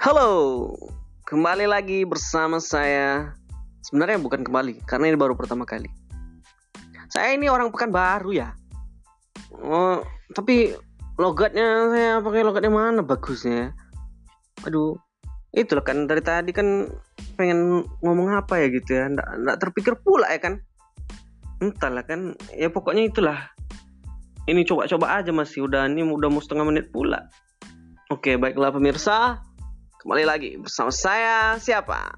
Halo, kembali lagi bersama saya. Sebenarnya bukan kembali, karena ini baru pertama kali. Saya ini orang pekan baru ya. Oh, tapi logatnya saya pakai logatnya mana bagusnya? Aduh, itulah kan dari tadi kan pengen ngomong apa ya gitu ya. Nggak, nggak terpikir pula ya kan. Entahlah kan, ya pokoknya itulah. Ini coba-coba aja masih udah ini udah mau setengah menit pula. Oke, baiklah pemirsa. Kembali lagi bersama saya siapa?